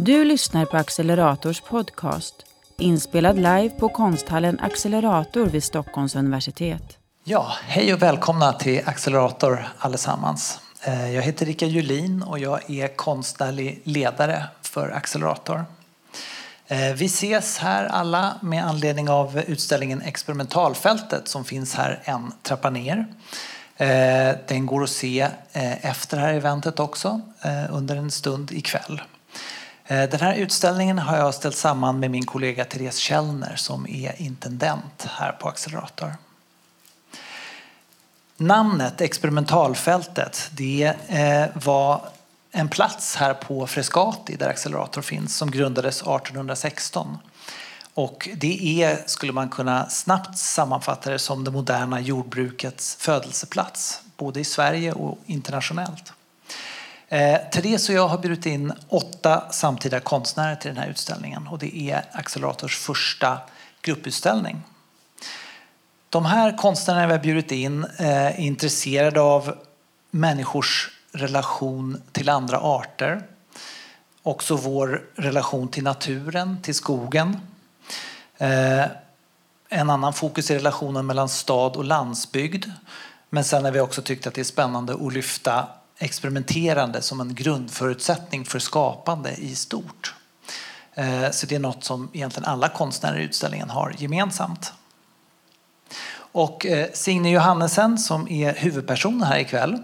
Du lyssnar på Accelerators podcast, inspelad live på konsthallen Accelerator vid Stockholms universitet. Ja, hej och välkomna till Accelerator allesammans. Eh, jag heter Rickard Julin och jag är konstnärlig ledare för Accelerator. Eh, vi ses här alla med anledning av utställningen Experimentalfältet som finns här en trappa ner. Eh, den går att se efter det här eventet också under en stund ikväll. Eh, den här utställningen har jag ställt samman med min kollega Therese Källner som är intendent här på Accelerator. Namnet Experimentalfältet det eh, var en plats här på Frescati där Accelerator finns som grundades 1816. Och det är, skulle man kunna snabbt sammanfatta det som det moderna jordbrukets födelseplats, både i Sverige och internationellt. Eh, Therese och jag har bjudit in åtta samtida konstnärer till den här utställningen och det är Accelerators första grupputställning. De här konstnärerna vi har bjudit in eh, är intresserade av människors relation till andra arter. Också vår relation till naturen, till skogen. Eh, en annan fokus är relationen mellan stad och landsbygd. Men sen har vi också tyckt att det är spännande att lyfta experimenterande som en grundförutsättning för skapande i stort. Eh, så det är något som egentligen alla konstnärer i utställningen har gemensamt. Och eh, Signe Johannesen som är huvudperson här ikväll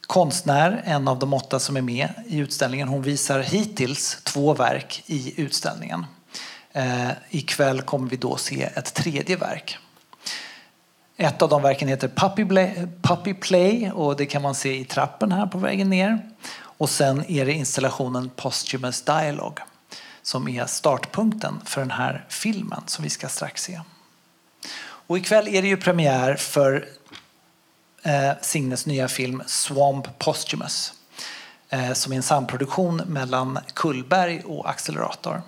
konstnär, en av de åtta som är med i utställningen. Hon visar hittills två verk i utställningen. Eh, ikväll kommer vi då se ett tredje verk. Ett av de verken heter Puppy Play, Puppy Play och det kan man se i trappen här på vägen ner. Och sen är det installationen Posthumous Dialogue som är startpunkten för den här filmen som vi ska strax se. Och ikväll är det ju premiär för eh, Signes nya film Swamp Posthumous eh, som är en samproduktion mellan Kullberg och Accelerator.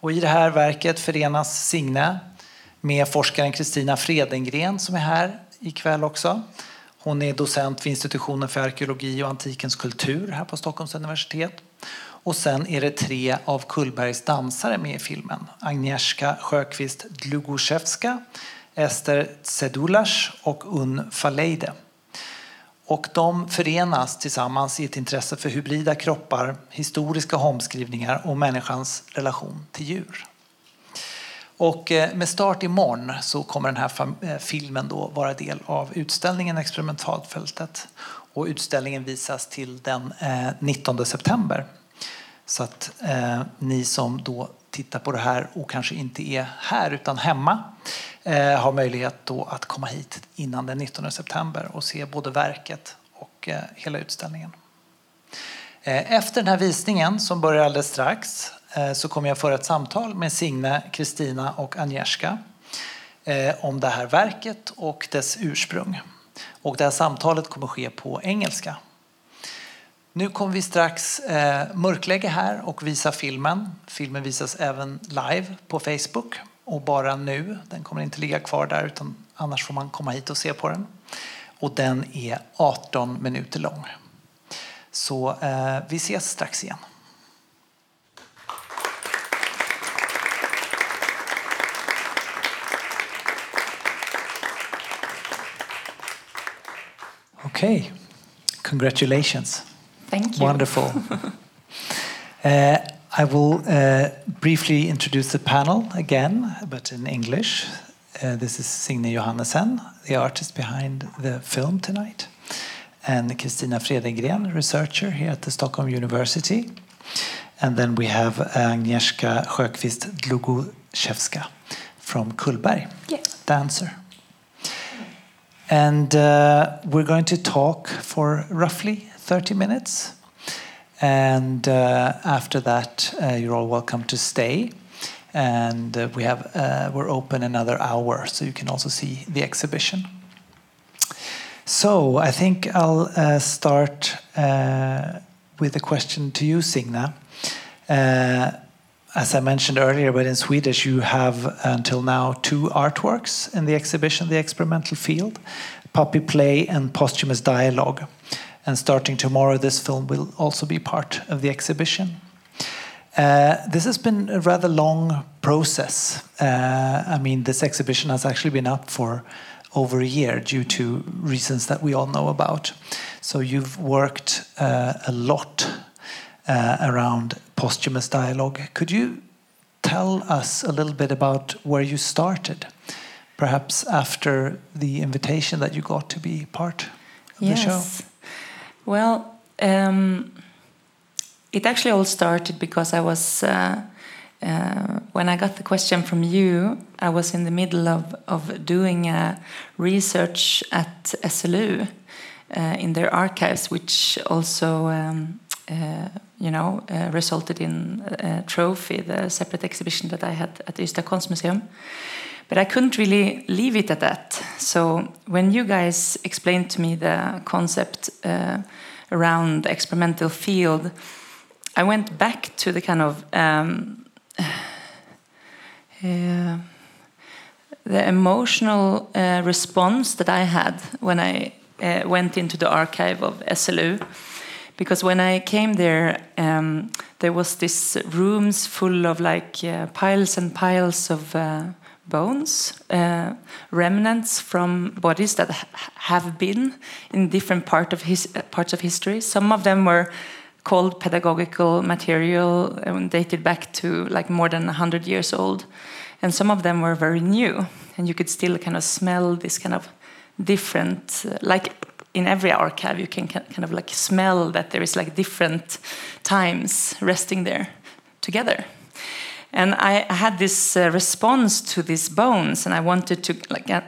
Och I det här verket förenas Signe med forskaren Kristina Fredengren som är här ikväll också. Hon är docent vid institutionen för arkeologi och antikens kultur här på Stockholms universitet. Och sen är det tre av Kullbergs dansare med i filmen. Agnieszka Sjöqvist Dlugoszewska, Ester Tsedulas och Un Faleide. Och de förenas tillsammans i ett intresse för hybrida kroppar, historiska omskrivningar och människans relation till djur. Och eh, med start imorgon så kommer den här eh, filmen då vara del av utställningen Experimentalfältet. Och utställningen visas till den eh, 19 september. Så att eh, ni som då tittar på det här och kanske inte är här utan hemma eh, har möjlighet då att komma hit innan den 19 september och se både verket och eh, hela utställningen. Efter den här visningen som börjar alldeles strax Eh, så kommer jag föra ett samtal med Signe, Kristina och Agnieszka eh, om det här verket och dess ursprung. Och det här samtalet kommer ske på engelska. Nu kommer vi strax eh, mörklägga här och visa filmen. Filmen visas även live på Facebook och bara nu. Den kommer inte ligga kvar där utan annars får man komma hit och se på den. Och den är 18 minuter lång. Så eh, vi ses strax igen. Okay, congratulations. Thank you. Wonderful. uh, I will uh, briefly introduce the panel again, but in English. Uh, this is Signe Johannessen, the artist behind the film tonight, and Christina Fredengren, researcher here at the Stockholm University. And then we have Agnieszka Sjöqvist Dlugoszewska from Cullberg, yes. dancer. And uh, we're going to talk for roughly 30 minutes. And uh, after that, uh, you're all welcome to stay. And uh, we have uh, we're open another hour, so you can also see the exhibition. So I think I'll uh, start with a question to you, Signe. As I mentioned earlier, but in Swedish, you have until now two artworks in the exhibition, The Experimental Field, Puppy Play and Posthumous Dialogue. And starting tomorrow, this film will also be part of the exhibition. Uh, this has been a rather long process. Uh, I mean, this exhibition has actually been up for over a year due to reasons that we all know about. So you've worked uh, a lot uh, around posthumous dialogue. Could you tell us a little bit about where you started? Perhaps after the invitation that you got to be part of yes. the show. Well, um, it actually all started because I was, uh, uh, when I got the question from you, I was in the middle of, of doing a research at SLU uh, in their archives, which also, um, you know, uh, resulted in a trophy, the separate exhibition that I had at the Ystad Konstmuseum. But I couldn't really leave it at that. So when you guys explained to me the concept uh, around the experimental field, I went back to the kind of um, uh, the emotional uh, response that I had when I uh, went into the archive of SLU. Because when I came there, um, there was this rooms full of like uh, piles and piles of uh, bones, uh, remnants from bodies that ha have been in different part of his, parts of history. Some of them were called pedagogical material and dated back to like more than 100 years old. And some of them were very new. And you could still kind of smell this kind of different, uh, like in every archive, you can kind of like smell that there is like different times resting there together. And I had this uh, response to these bones, and I wanted to like uh,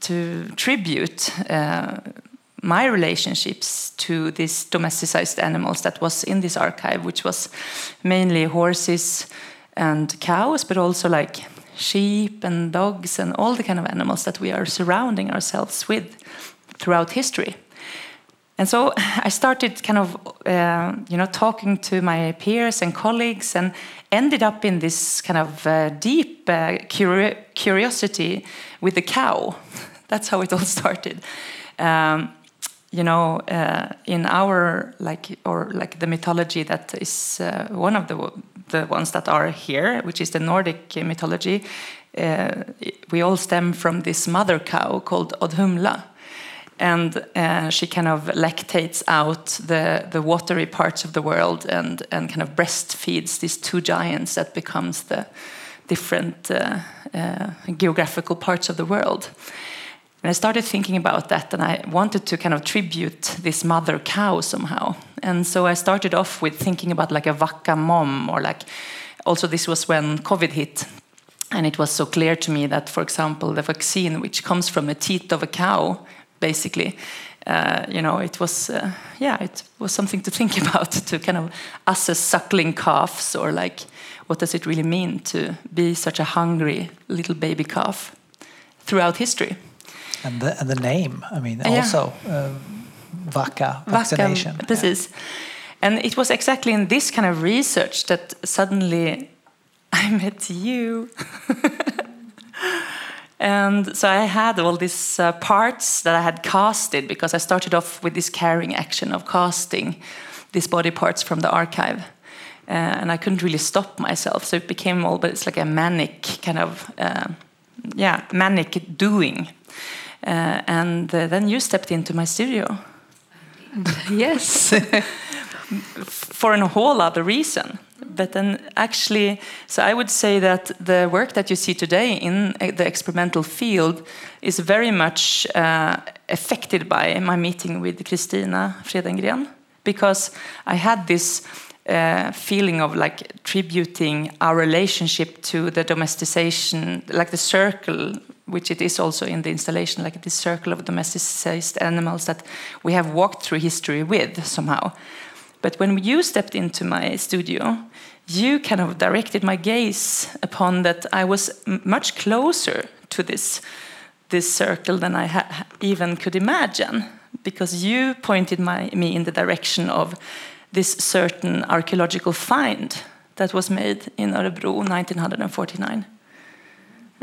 to tribute uh, my relationships to these domesticized animals that was in this archive, which was mainly horses and cows, but also like sheep and dogs and all the kind of animals that we are surrounding ourselves with throughout history. And so I started kind of, uh, you know, talking to my peers and colleagues, and ended up in this kind of uh, deep uh, curi curiosity with the cow. That's how it all started. Um, you know, uh, in our like or like the mythology that is uh, one of the the ones that are here, which is the Nordic mythology, uh, we all stem from this mother cow called Audhumla and uh, she kind of lactates out the, the watery parts of the world and, and kind of breastfeeds these two giants that becomes the different uh, uh, geographical parts of the world. And I started thinking about that, and I wanted to kind of tribute this mother cow somehow. And so I started off with thinking about like a vacca mom, or like also this was when COVID hit. And it was so clear to me that, for example, the vaccine, which comes from the teat of a cow, basically. Uh, you know, it was, uh, yeah, it was something to think about to kind of us as suckling calves, or like, what does it really mean to be such a hungry little baby calf throughout history? And the, and the name, I mean, also uh, vacca vaccination. Vacca, precis. Yeah. And it was exactly in this kind of research that suddenly I met you. And so I had all these uh, parts that I had casted because I started off with this caring action of casting these body parts from the archive. Uh, and I couldn't really stop myself. So it became all, but it's like a manic kind of, uh, yeah, manic doing. Uh, and uh, then you stepped into my studio. yes. For a whole other reason but then actually, so I would say that the work that you see today in uh, the experimental field is very much uh, affected by my meeting with Christina Fredengren, because I had this uh, feeling of like tributing our relationship to the domestication, like the circle, which it is also in the installation, like this circle of domesticized animals that we have walked through history with somehow. But when you stepped into my studio, you kind of directed my gaze upon that I was much closer to this, this circle than I even could imagine, because you pointed my, me in the direction of this certain archaeological find that was made in Örebro 1949.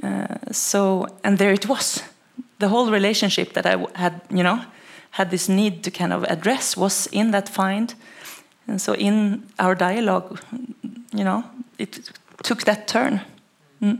Uh, so, and there it was. The whole relationship that I had, you know, had this need to kind of address was in that find and so, in our dialogue, you know, it took that turn. Mm.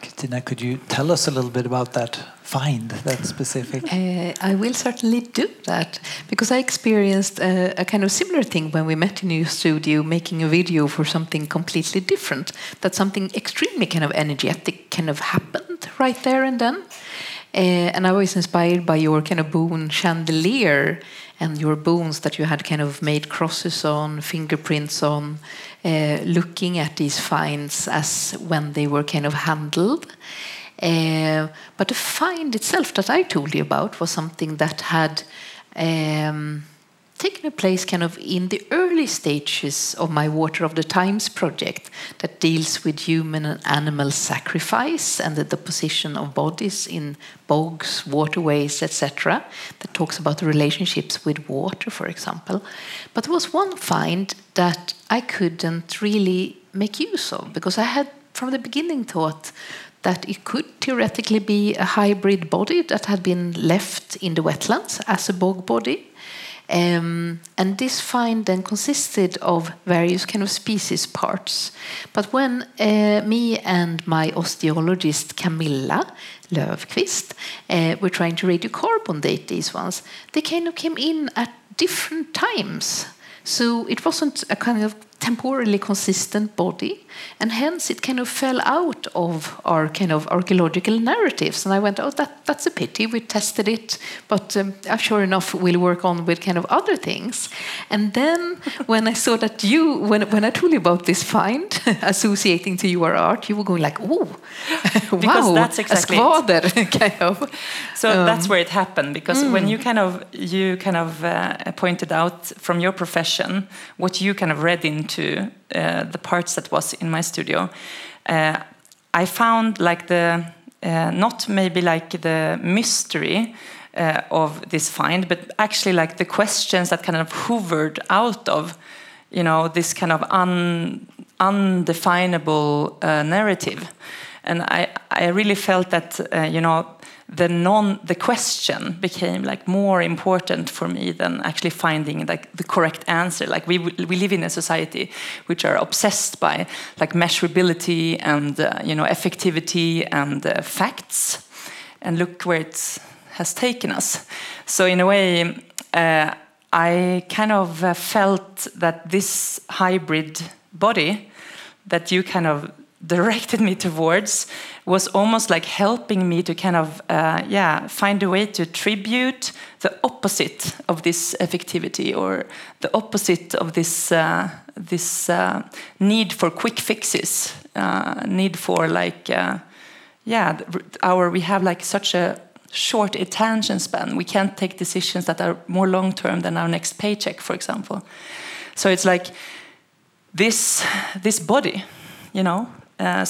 Christina, could you tell us a little bit about that find, that specific? Uh, I will certainly do that because I experienced a, a, kind of similar thing when we met in your studio making a video for something completely different. That something extremely kind of energetic kind of happened right there and then. Uh, and I was inspired by your kind of bone chandelier and your bones that you had kind of made crosses on, fingerprints on, uh, looking at these finds as when they were kind of handled. Uh, but the find itself that I told you about was something that had. Um, taken a place kind of in the early stages of my Water of the Times project that deals with human and animal sacrifice and the, the position of bodies in bogs, waterways, etc. That talks about the relationships with water, for example. But there was one find that I couldn't really make use of because I had from the beginning thought that it could theoretically be a hybrid body that had been left in the wetlands as a bog body um, and this find then consisted of various kind of species parts. But when uh, me and my osteologist Camilla Löfqvist uh, were trying to radiocarbon date these ones, they kind of came in at different times. So it wasn't a kind of temporally consistent body, and hence it kind of fell out of our kind of archaeological narratives. And I went, oh, that, that's a pity. We tested it, but um, sure enough, we'll work on with kind of other things. And then when I saw that you, when, when I told you about this find associating to your art, you were going like, oh, wow, that's exactly a skvader, kind of. So um, that's where it happened because mm. when you kind of you kind of uh, pointed out from your profession what you kind of read in into uh, the parts that was in my studio, uh, I found like the uh, not maybe like the mystery uh, of this find, but actually like the questions that kind of hovered out of, you know, this kind of un, undefinable uh, narrative, and I I really felt that uh, you know the non the question became like more important for me than actually finding like the correct answer. Like we we live in a society which are obsessed by like measurability and uh, you know effectivity and uh, facts. And look where it has taken us. So in a way uh, i kind of uh, felt that this hybrid body that you kind of directed me towards was almost like helping me to kind of uh, yeah find a way to tribute the opposite of this effectivity or the opposite of this uh, this uh, need for quick fixes uh, need for like uh, yeah our we have like such a short attention span. We can't take decisions that are more long term than our next paycheck for example. So it's like this this body you know uh,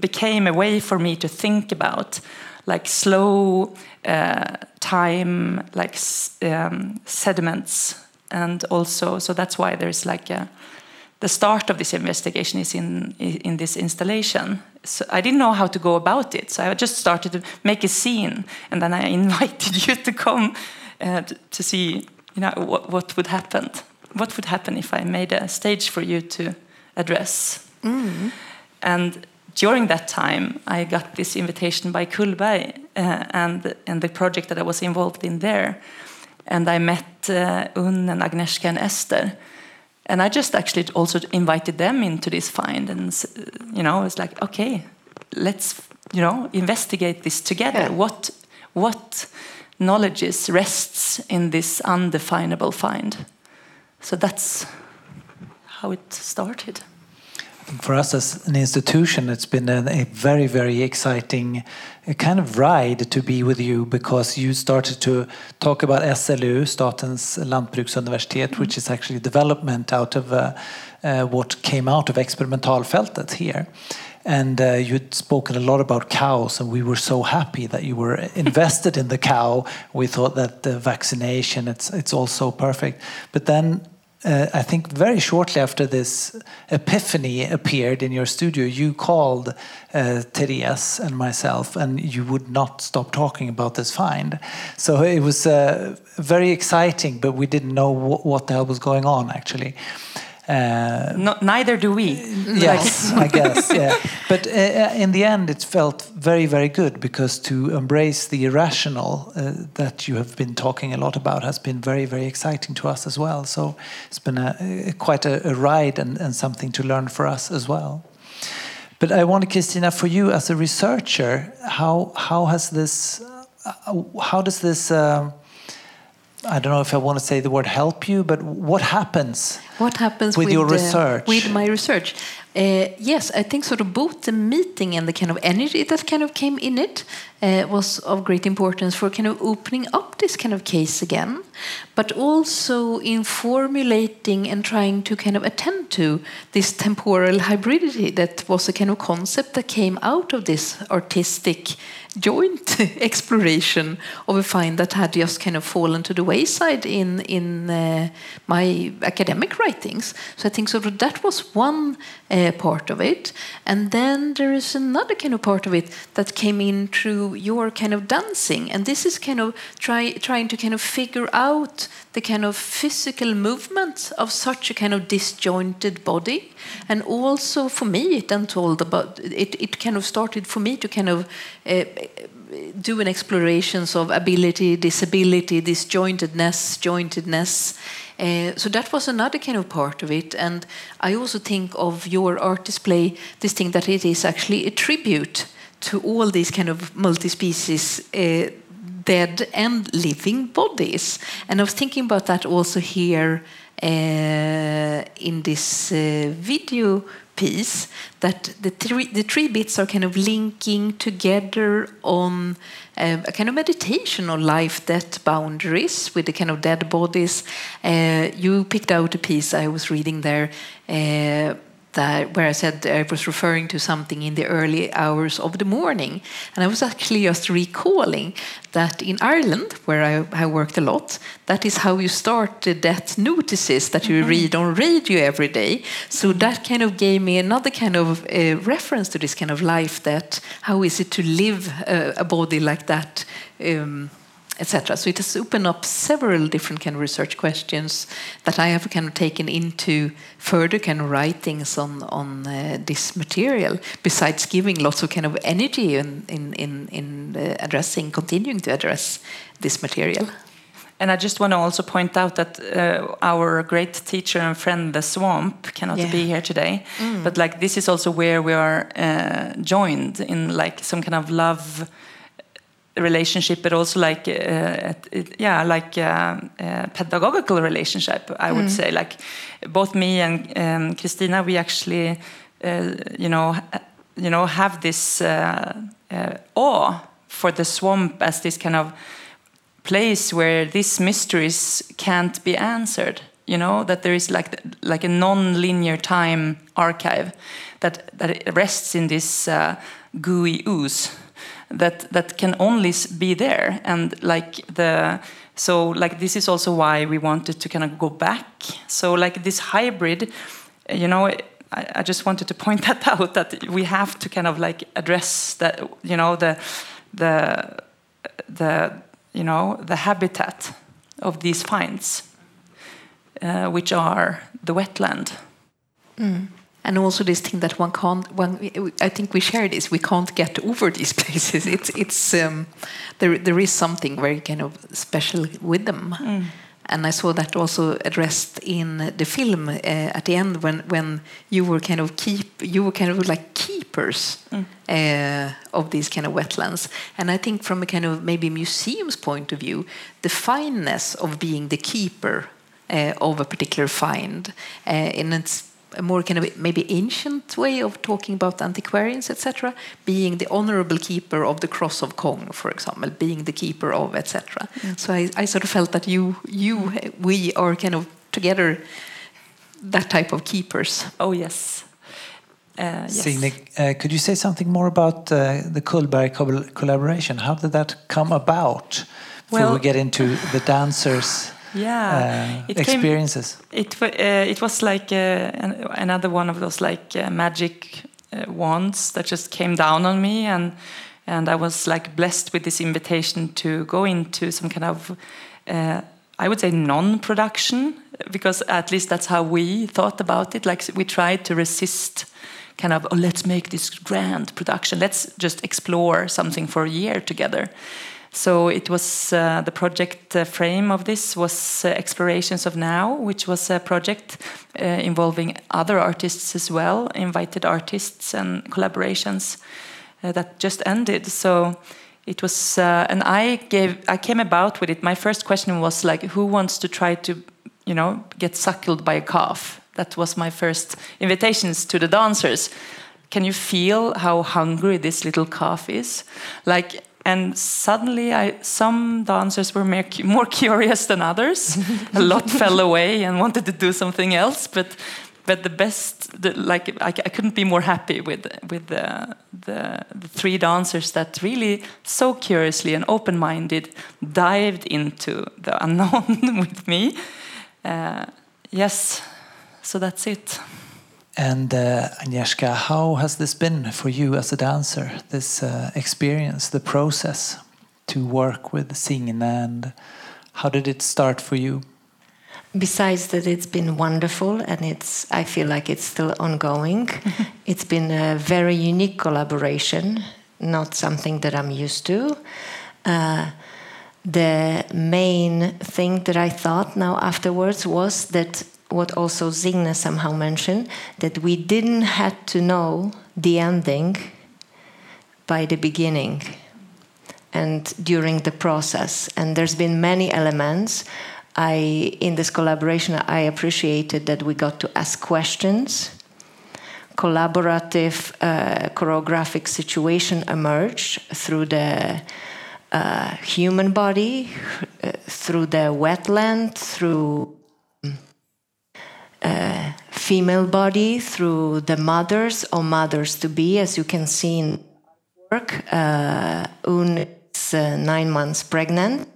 became a way for me to think about like slow uh, time, like um, sediments, and also so that's why there's like a, the start of this investigation is in in this installation. So I didn't know how to go about it, so I just started to make a scene, and then I invited you to come uh, to, see, you know, what, what would happen. What would happen if I made a stage for you to address? Mm. And during that time, I got this invitation by Cullberg uh, and, and the project that I was involved in there. And I met uh, Un and Agnieszka and Esther. And I just actually also invited them into this find. And, you know, it's like, okay, let's, you know, investigate this together. Yeah. What, what knowledges rests in this undefinable find? So that's how it started for us as an institution, it's been a, a very, very exciting kind of ride to be with you because you started to talk about SLU, Statens lantbruksuniversitet, mm. which is actually development out of uh, uh, what came out of experimentalfältet here. And uh, you'd spoken a lot about cows, and we were so happy that you were invested in the cow. We thought that the vaccination, it's it's all so perfect. But then uh, I think very shortly after this epiphany appeared in your studio, you called uh, Therese and myself, and you would not stop talking about this find. So it was uh, very exciting, but we didn't know what the hell was going on actually. Uh, No, neither do we. yes, I guess. Yeah, but uh, in the end, it felt very, very good because to embrace the irrational uh, that you have been talking a lot about has been very, very exciting to us as well. So it's been a, quite a, a ride and, and something to learn for us as well. But I wonder, Christina, for you as a researcher, how how has this, uh, how does this? um I don't know if I want to say the word help you, but what happens? What happens With with, your uh, research? with my research? Uh, yes, I think sort of both the meeting and the kind of energy that kind of came in it uh, was of great importance for kind of opening up this kind of case again, but also in formulating and trying to kind of attend to this temporal hybridity that was a kind of concept that came out of this artistic joint exploration of a find that had just kind of fallen to the wayside in in uh, my academic writings. So I think sort of that was one uh, part of it, and then there is another kind of part of it that came in through your kind of dancing, and this is kind of try, trying to kind of figure out the kind of physical movement of such a kind of disjointed body, and also for me it untold about it. It kind of started for me to kind of. Uh, do an explorations of ability, disability, disjointedness, jointedness. Uh, so that was another kind of part of it. And I also think of your art display, this thing that it is actually a tribute to all these kind of multi-species uh, dead and living bodies. And I was thinking about that also here uh, in this uh, video piece that the three, the three bits are kind of linking together on um, a kind of meditation on life death boundaries with the kind of dead bodies. Uh, you picked out a piece I was reading there. Uh, that, where I said I was referring to something in the early hours of the morning. And I was actually just recalling that in Ireland, where I, I worked a lot, that is how you start the death notices that you read on radio every day. So that kind of gave me another kind of uh, reference to this kind of life that how is it to live uh, a body like that? Um, etc. So it has opened up several different kind of research questions that I have kind of taken into further kind of writings on on uh, this material. Besides giving lots of kind of energy in in in, in uh, addressing, continuing to address this material. And I just want to also point out that uh, our great teacher and friend, the swamp, cannot Yeah. be here today. But like this is also where we are uh, joined in like some kind of love relationship, but also like uh, yeah, like uh, uh, pedagogical relationship. I would say like both me and um, Christina, we actually uh, you know you know have this uh, uh, awe for the swamp as this kind of place where these mysteries can't be answered you know that there is like like a non-linear time archive that that rests in this uh, gooey ooze that that can only be there. And like the so like this is also why we wanted to kind of go back. So like this hybrid you know I, I just wanted to point that out that we have to kind of like address that you know the the the you know the habitat of these finds, uh, which are the wetland. And also this thing that one can't. One, I think we share this. We can't get over these places. It's it's um, there. There is something very kind of special with them. And I saw that also addressed in the film uh, at the end when when you were kind of keep you were kind of like keepers uh, of these kind of wetlands. And I think from a kind of maybe museum's point of view, the fineness of being the keeper uh, of a particular find, uh, in its a more kind of maybe ancient way of talking about antiquarians, etc., being the honorable keeper of the cross of Cong, for example, being the keeper of, etc. So I, I sort of felt that you, you, we are kind of together that type of keepers. Oh yes, uh, yes. Signe, uh, could you say something more about uh, the Cullberg col- collaboration? How did that come about? Before Well- we get into the dancers' Yeah, uh, it came- experiences. It uh, it was like uh, an, another one of those like uh, magic uh, wands that just came down on me, and and I was like blessed with this invitation to go into some kind of uh, I would say non-production because at least that's how we thought about it. Like we tried to resist kind of oh, let's make this grand production. Let's just explore something for a year together. So it was uh, the project uh, frame of this was uh, Explorations of Now, which was a project uh, involving other artists as well, invited artists and collaborations uh, that just ended. So it was, uh, and I gave, I came about with it. My first question was like, who wants to try to, you know, get suckled by a calf? That was my first invitations to the dancers. Can you feel how hungry this little calf is? Like and suddenly I, some dancers were more, curious than others. A lot fell away and wanted to do something else but but the best the, like I, I, couldn't be more happy with with the, the, the three dancers that really so curiously and open-minded dived into the unknown with me. Uh, yes so that's it and uh, Agnieszka, how has this been for you as a dancer? This uh, experience, the process to work with Signe, and how did it start for you? Besides that, it's been wonderful, and it's I feel like it's still ongoing. it's been a very unique collaboration, not something that I'm used to. Uh, the main thing that I thought now afterwards was that what also Signe somehow mentioned that we didn't have to know the ending by the beginning and during the process. And there's been many elements. I in this collaboration i appreciated that we got to ask questions collaborative uh, choreographic situation emerged through the uh, human body uh, through the wetland through uh, female body through the mothers or mothers to be, as you can see in work. Uh, Un is uh, nine months pregnant.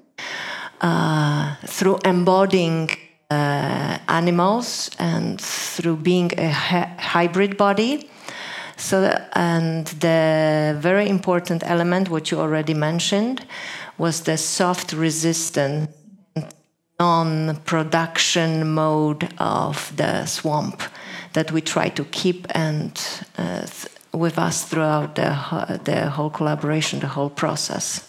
Uh, through embodying uh, animals and through being a hybrid body. So, and the very important element, which you already mentioned, was the soft resistance non-production mode of the swamp that we try to keep and uh, with us throughout the, the whole collaboration, the whole process.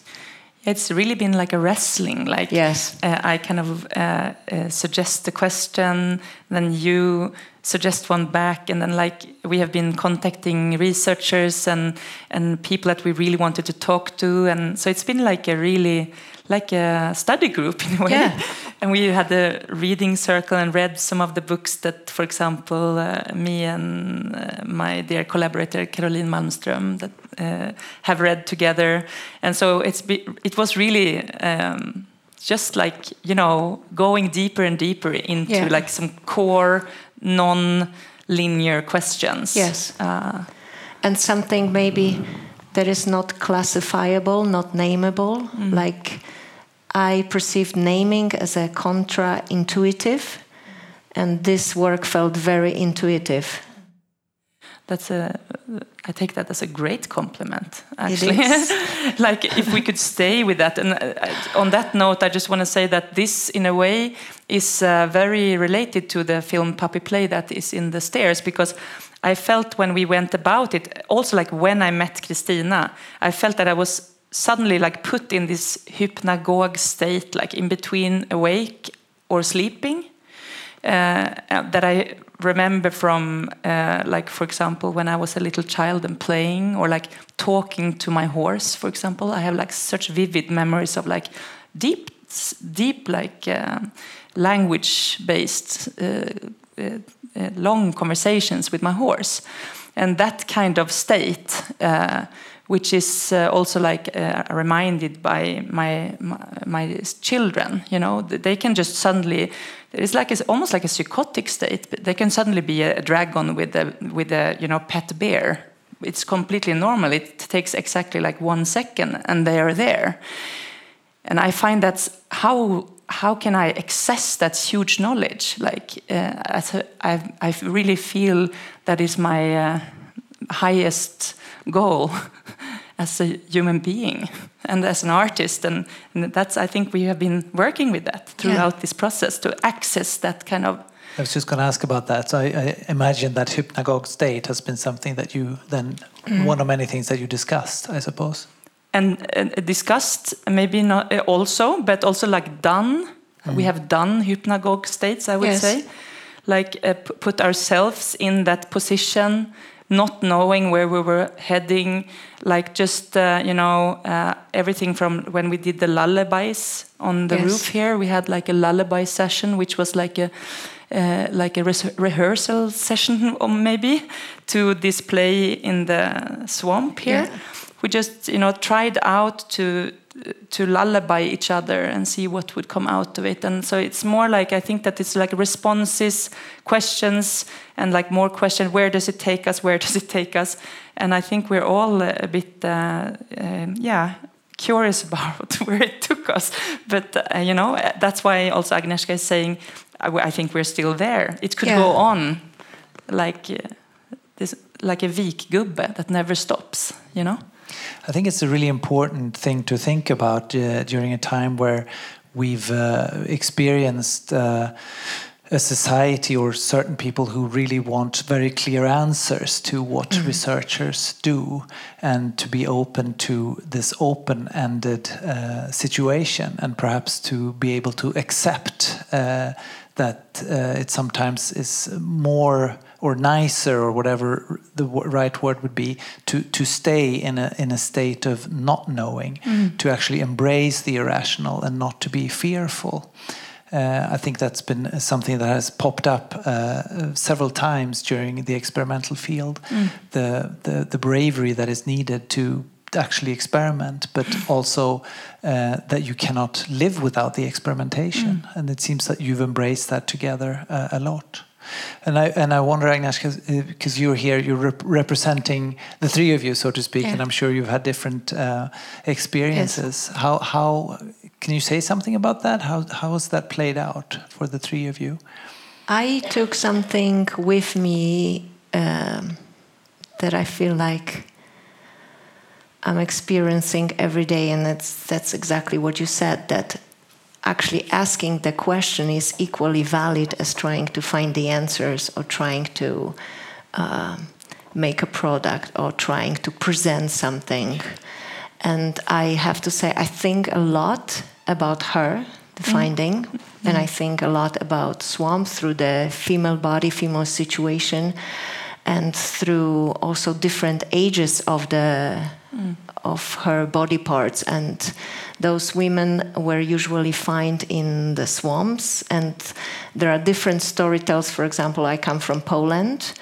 It's really been like a wrestling. Like yes, uh, I kind of uh, uh, suggest the question, then you suggest one back, and then like we have been contacting researchers and and people that we really wanted to talk to, and so it's been like a really like a study group in a way. Yeah. And we had a reading circle and read some of the books that, for example, uh, me and uh, my dear collaborator Caroline Malmström that uh, have read together. And so it's be, it was really um, just like you know going deeper and deeper into yeah. like some core non-linear questions. Yes. Uh, and something maybe that is not classifiable, not nameable, mm. like I perceived naming as a contra intuitive, and this work felt very intuitive. That's a, I take that as a great compliment, actually. like if we could stay with that. And uh, on that note, I just want to say that this, in a way, is uh, very related to the film Puppy Play that is in the stairs, because I felt when we went about it, also like when I met Christina, I felt that I was suddenly like put in this hypnagogue state, like in between awake or sleeping. Uh, that I remember from, uh, like for example, when I was a little child and playing, or like talking to my horse, for example. I have like such vivid memories of like deep, deep like uh, language-based, uh, uh, uh, long conversations with my horse, and that kind of state which is uh, also like uh, reminded by my, my, my children. You know, they can just suddenly it's like it's almost like a psychotic state. But they can suddenly be a dragon with a with a you know pet bear. It's completely normal. It takes exactly like one second, and they are there. And I find that's how how can I access that huge knowledge? Like uh, I I really feel that is my uh, highest goal as a human being. and as an artist and, and that's i think we have been working with that throughout this process to access that kind of I was just going to ask about that. So I, I imagine that hypnagogue state has been something that you then, one of many things that you discussed, I suppose. and uh, discussed maybe not uh, also but also like done we have done hypnagogue states i would Yes. say like uh, p- put ourselves in that position not knowing where we were heading like just uh, you know uh, everything from when we did the lullabies on the Yes. roof here we had like a lullaby session which was like a uh, like a rehearsal session or maybe to display in the swamp here Yeah. we just you know tried out to to lullaby each other and see what would come out of it. And so it's more like i think that it's like responses questions and like more questions. Where does it take us? Where does it take us? And i think we're all a bit uh, um, yeah curious about where it took us. But uh, you know that's why also agnieszka is saying i, I think we're still there. It could Yeah. go on like uh, this like a vikgubbe that never stops you know I think it's a really important thing to think about uh, during a time where we've uh, experienced uh, a society or certain people who really want very clear answers to what researchers do and to be open to this open ended uh, situation and perhaps to be able to accept uh, that uh, it sometimes is more or nicer or whatever the right word would be to to stay in a in a state of not knowing to actually embrace the irrational and not to be fearful uh, I think that's been something that has popped up uh, several times during the experimental field. The, the the bravery that is needed to actually experiment, but also uh, that you cannot live without the experimentation. And it seems that you've embraced that together uh, a lot. And I and I wonder, Agnieszka, because you're here, you're rep- representing the three of you, so to speak, Yeah. and I'm sure you've had different uh, experiences. How how can you say something about that? How how has that played out for the three of you? I took something with me um, that I feel like I'm experiencing every day, and that's that's exactly what you said. That actually asking the question is equally valid as trying to find the answers or trying to um, make a product or trying to present something. And I have to say, I think a lot about her, the mm-hmm. finding, and I mm-hmm. think a lot about Swamp through the female body, female situation, and through also different ages of the mm. of her body parts. And those women were usually found in the swamps, and there are different storytellers. For example, I come from Poland.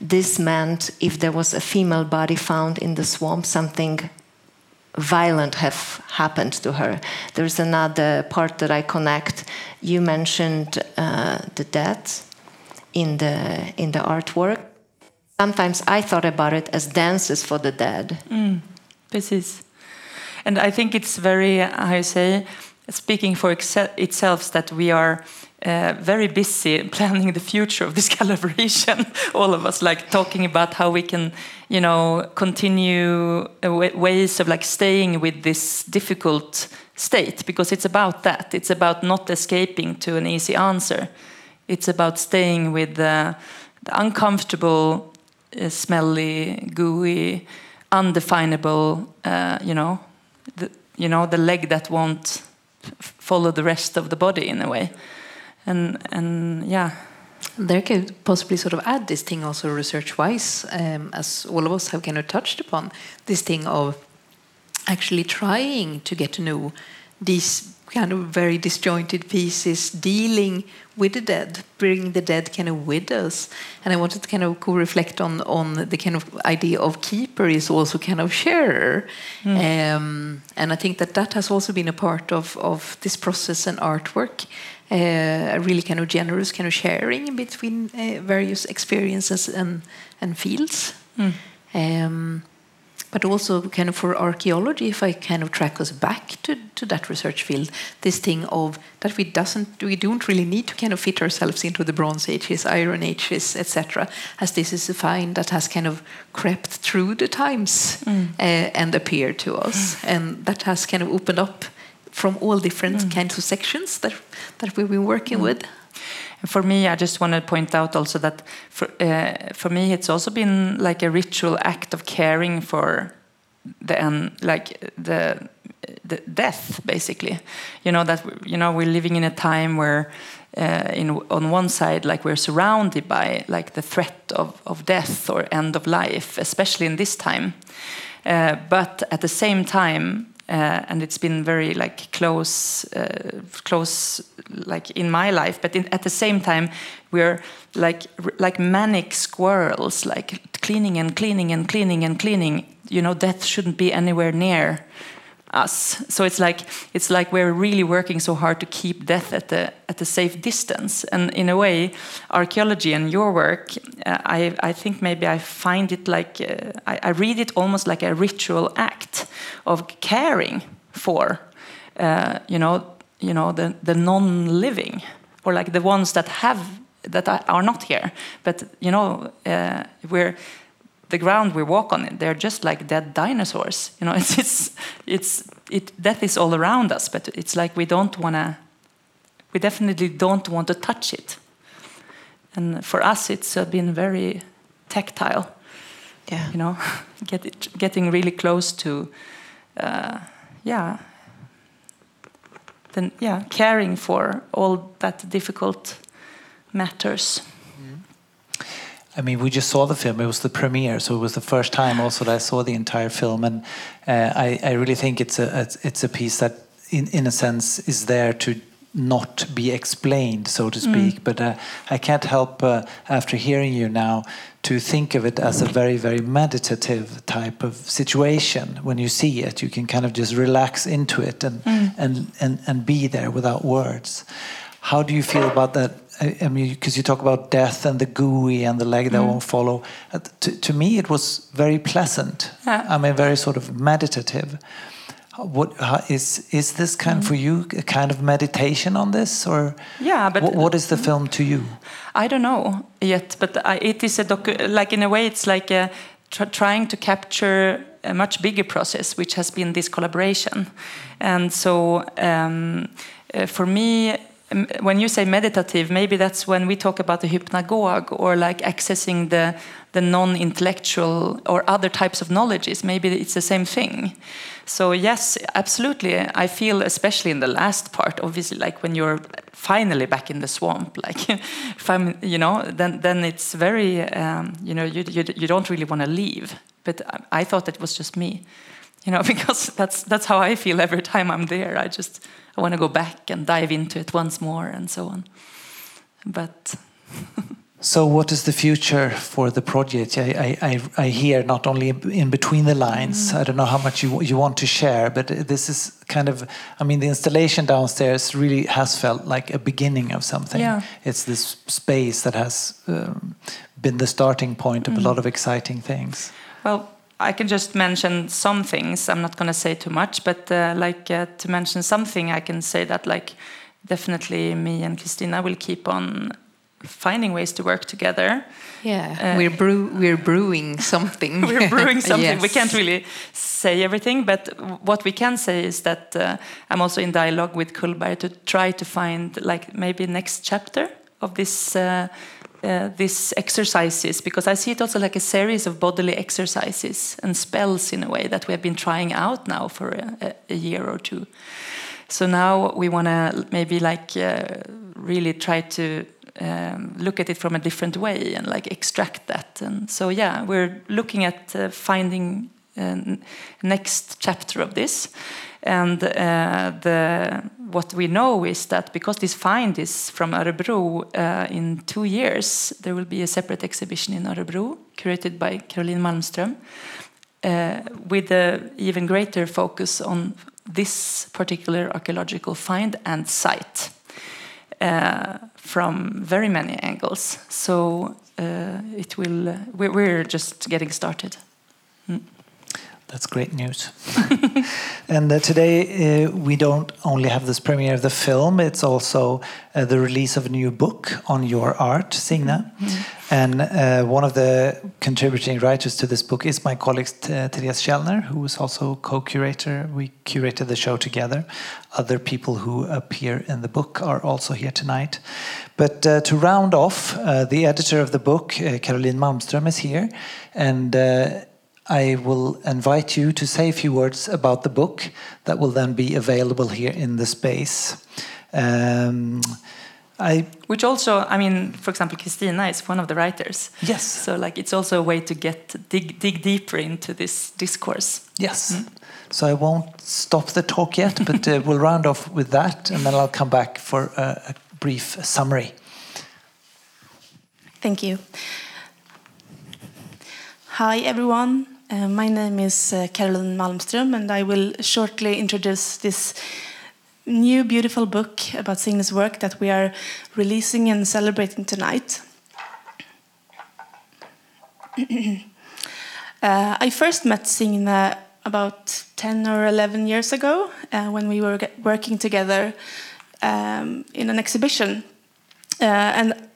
This meant if there was a female body found in the swamp, something violent have happened to her. There's another part that I connect. You mentioned uh, the death in the in the artwork. Sometimes I thought about it as dances for the dead. Precis. And I think it's very, how you say, speaking for itself, that we are uh, very busy planning the future of this collaboration. All of us, like talking about how we can, you know, continue uh, ways of like staying with this difficult state, because it's about that. It's about not escaping to an easy answer. It's about staying with the, uncomfortable, uh, smelly, gooey, undefinable. Uh, you know, the, you know the leg that won't follow the rest of the body in a way, and and yeah, There could possibly sort of add this thing also research wise, um, as all of us have kind of touched upon, this thing of actually trying to get to know these kind of very disjointed pieces, dealing with the dead, bringing the dead kind of with us. And I wanted to kind of co-reflect on on the kind of idea of keeper is also kind of sharer. Um, and I think that that has also been a part of, of this process and artwork uh, a really kind of generous kind of sharing between uh, various experiences and and fields. Um, but also kind of for archaeology, if I kind of track us back to, to that research field, this thing of that we doesn't we don't really need to kind of fit ourselves into the Bronze Ages, Iron Ages, etc. As this is a find that has kind of crept through the times uh, and appeared to us, mm. and that has kind of opened up from all different mm. kinds of sections that that we've been working with. And for me, I just want to point out also that for, uh, for me, it's also been like a ritual act of caring for the um, like the the death, basically. You know that you know we're living in a time where. Uh, in, on one side, like we're surrounded by like the threat of, of death or end of life, especially in this time. Uh, but at the same time, uh, and it's been very like close, uh, close like in my life. But in, at the same time, we're like like manic squirrels, like cleaning and cleaning and cleaning and cleaning. You know, death shouldn't be anywhere near us. So it's like it's like we're really working so hard to keep death at the at a safe distance. And in a way, archaeology and your work, uh, I I think maybe I find it like uh, I, I, read it almost like a ritual act of caring for, uh, you know, you know the the non-living or like the ones that have that are not here, but you know uh, we're the ground we walk on it, they're just like dead dinosaurs. You know it's it's, it's it death is all around us but it's like we don't want to we definitely don't want to touch it. And for us it's uh, been very tactile. Yeah. You know get it, getting really close to uh, yeah. Then yeah caring for all that difficult matters I mean, we just saw the film. It was the premiere, so it was the first time also that I saw the entire film, and uh, I, I really think it's a it's a piece that, in in a sense, is there to not be explained, so to speak. Mm. But uh, I can't help, uh, after hearing you now, to think of it as a very, very meditative type of situation. When you see it, you can kind of just relax into it and mm. and, and and be there without words. How do you feel about that I, I mean, because you talk about death and the gooey and the leg that mm. won't follow. Uh, to, to, me, it was very pleasant. Yeah. I mean, very sort of meditative. What is is this kind mm. for you? A kind of meditation on this, or yeah? But what, what is the film to you? I don't know yet, but I, it is a docu like in a way, it's like a, tr trying to capture a much bigger process, which has been this collaboration, and so um, uh, for me when you say meditative, maybe that's when we talk about the hypnagogue or like accessing the the non-intellectual or other types of knowledges. Maybe it's the same thing. So yes, absolutely. I feel especially in the last part, obviously, like when you're finally back in the swamp, like if I'm, you know, then then it's very, um, you know, you, you you don't really want to leave. But I thought it was just me, you know, because that's that's how I feel every time I'm there. I just I want to go back and dive into it once more and so on. But. so, what is the future for the project? I, I, I hear not only in between the lines. Mm. I don't know how much you you want to share, but this is kind of. I mean, the installation downstairs really has felt like a beginning of something. Yeah. It's this space that has um, been the starting point of mm. a lot of exciting things. Well, I can just mention some things. I'm not going to say too much, but uh, like uh, to mention something, I can say that like definitely me and Christina will keep on finding ways to work together. Yeah, uh, we're brew we're brewing something. we're brewing something. yes. We can't really say everything, but what we can say is that uh, I'm also in dialogue with Cullberg to try to find like maybe next chapter of this uh, uh, these exercises because I see it also like a series of bodily exercises and spells in a way that we have been trying out now for a, a year or two. So now we want to maybe like uh, really try to um, look at it from a different way and like extract that. And so yeah, we're looking at uh, finding uh, next chapter of this. And uh, the, what we know is that because this find is from Örebro, uh, in two years there will be a separate exhibition in Örebro, curated by Caroline Malmström, uh, with an even greater focus on this particular archaeological find and site uh, from very many angles. So uh, it will. We're, just getting started. Mm. That's great news. and uh, today uh, we don't only have this premiere of the film, it's also uh, the release of a new book on your art, Signe. And uh, one of the contributing writers to this book is my colleague Therese Kellner, who is also co curator. We curated the show together. Other people who appear in the book are also here tonight. But uh, to round off, uh, the editor of the book, uh, Caroline Malmström, is here. And uh, I will invite you to say a few words about the book that will then be available here in the space. Um, I Which also, I mean, for example, Christina is one of the writers. yes, So like it's also a way to get dig dig deeper into this discourse. yes. So I won't stop the talk yet, but uh, we'll round off with that, and then I'll come back for a, a brief summary. Thank you. Hi, everyone. Uh, my name is uh, Caroline Malmström, and I will shortly introduce this new beautiful book about Signe's work that we are releasing and celebrating tonight. uh, I first met Signe about 10 or 11 years ago uh, when we were working together um, in an exhibition. Uh, and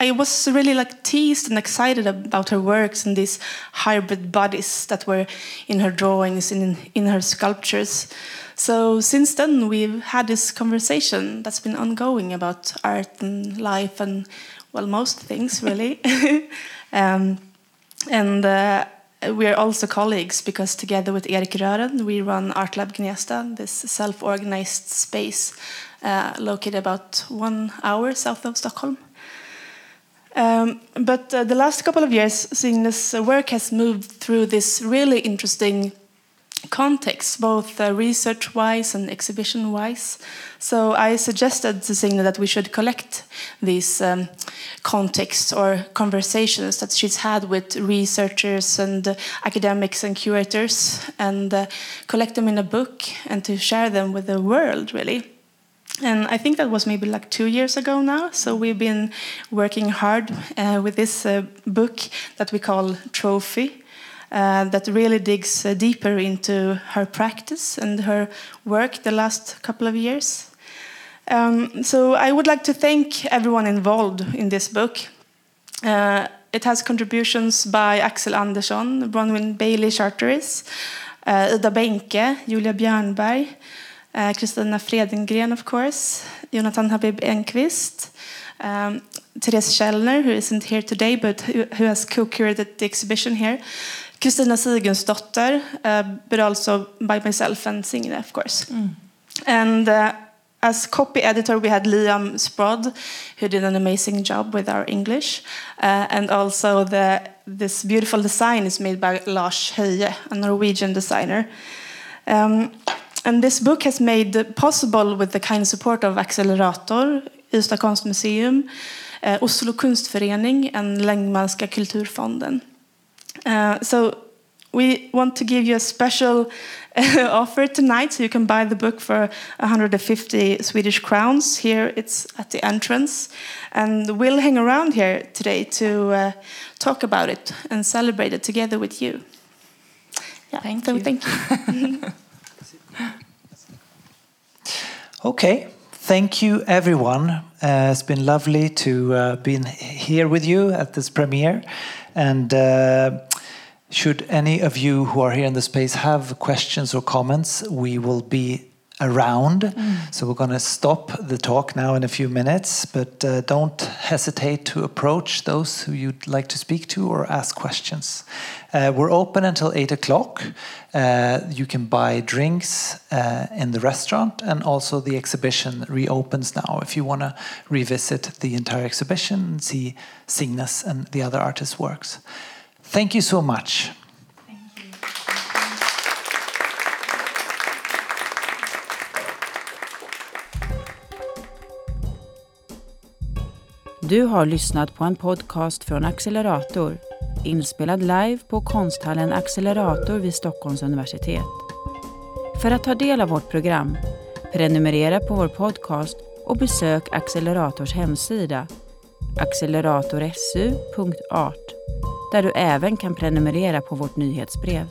I- was really like teased and excited about her works and these hybrid bodies that were in her drawings and in, in her sculptures. So since then, we've had this conversation that's been ongoing about art and life and well, most things really. um, and uh, we are also colleagues because together with Erik Rören, we run Art Lab Gnesta, this self-organized space uh, located about one hour south of Stockholm. Um, but uh, the last couple of years, Signe's work has moved through this really interesting context, both uh, research wise and exhibition wise. So I suggested to Signe that we should collect these um, contexts or conversations that she's had with researchers and uh, academics and curators and uh, collect them in a book and to share them with the world, really. And I think that was maybe like two years ago now. So we've been working hard uh, with this uh, book that we call Trophy, uh, that really digs uh, deeper into her practice and her work the last couple of years. Um, so I would like to thank everyone involved in this book. Uh, it has contributions by Axel Andersson, Bronwyn Bailey Charteris, uh, Ida Benke, Julia Björnberg, uh, Christina Fredengren, of course, Jonatan Habib Engqvist, um, Therese Kellner, who isn't here today but who, who has co-curated the exhibition here, Kristina Sigunsdotter, uh, but also by myself and Signe, of course. And uh, as copy editor, we had Liam Sprod, who did an amazing job with our English. Uh, and also, the, this beautiful design is made by Lars Höje, a Norwegian designer. Um, and this book has made possible with the kind support of Accelerator, Ystad konstmuseum, uh, Oslo Kunstforening, and Längmanska kulturfonden. Uh, so we want to give you a special offer tonight, so you can buy the book for 150 Swedish crowns. Here it's at the entrance, and we'll hang around here today to uh, talk about it and celebrate it together with you. Yeah, Thank so you. Thank you. Okay, thank you everyone. Uh, it's been lovely to uh, be here with you at this premiere. And uh, should any of you who are here in the space have questions or comments, we will be around. So we're going to stop the talk now in a few minutes, but uh, don't hesitate to approach those who you'd like to speak to or ask questions. Uh, we're open until 8 o'clock. Uh, you can buy drinks uh, in the restaurant, and also the exhibition reopens now if you want to revisit the entire exhibition and see Signes and the other artists' works. Thank you so much. Du har lyssnat på en podcast från Accelerator, inspelad live på konsthallen Accelerator vid Stockholms universitet. För att ta del av vårt program, prenumerera på vår podcast och besök Accelerators hemsida acceleratorsu.art. där du även kan prenumerera på vårt nyhetsbrev.